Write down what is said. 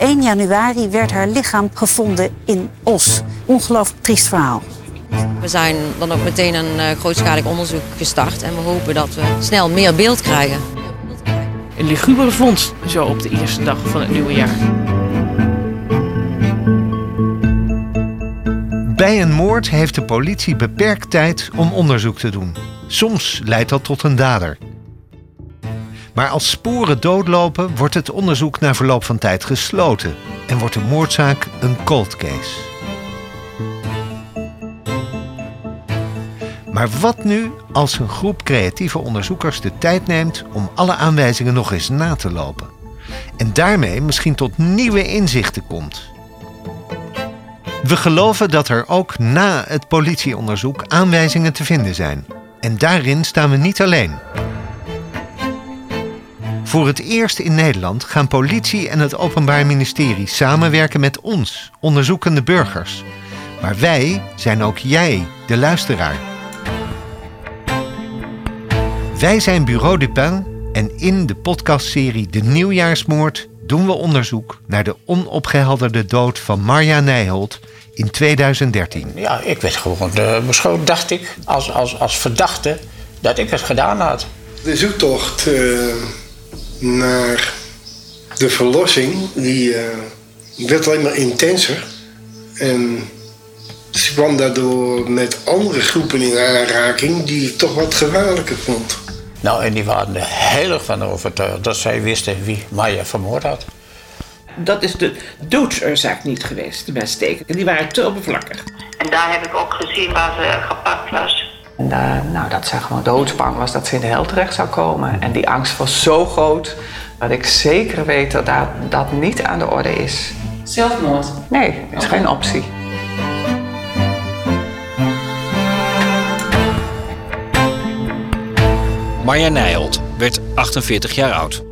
1 januari werd haar lichaam gevonden in Os. Ongelooflijk triest verhaal. We zijn dan ook meteen een uh, grootschalig onderzoek gestart en we hopen dat we snel meer beeld krijgen. Een lugubere vondst, zo op de eerste dag van het nieuwe jaar. Bij een moord heeft de politie beperkt tijd om onderzoek te doen. Soms leidt dat tot een dader. Maar als sporen doodlopen, wordt het onderzoek na verloop van tijd gesloten en wordt de moordzaak een cold case. Maar wat nu als een groep creatieve onderzoekers de tijd neemt om alle aanwijzingen nog eens na te lopen? En daarmee misschien tot nieuwe inzichten komt. We geloven dat er ook na het politieonderzoek aanwijzingen te vinden zijn. En daarin staan we niet alleen. Voor het eerst in Nederland gaan politie en het Openbaar Ministerie samenwerken met ons, onderzoekende burgers. Maar wij zijn ook jij, de luisteraar. Wij zijn Bureau Dupin en in de podcastserie De Nieuwjaarsmoord doen we onderzoek naar de onopgehelderde dood van Marja Nijholt in 2013. Ja, ik werd gewoon uh, beschoten, dacht ik, als, als, als verdachte dat ik het gedaan had. De zoektocht uh, naar de verlossing, die uh, werd alleen maar intenser. En ze kwam daardoor met andere groepen in aanraking die ik toch wat gevaarlijker vond. Nou, en die waren er heel erg van overtuigd dat zij wisten wie Maya vermoord had. Dat is de doodsoorzaak niet geweest, de messteken. Die waren te oppervlakkig. En daar heb ik ook gezien waar ze gepakt. En, uh, nou, dat zij gewoon doodsbang was dat ze in de hel terecht zou komen. En die angst was zo groot dat ik zeker weet dat dat, dat niet aan de orde is. Zelfmoord? Nee, is geen optie. Marja Nijholt werd 48 jaar oud.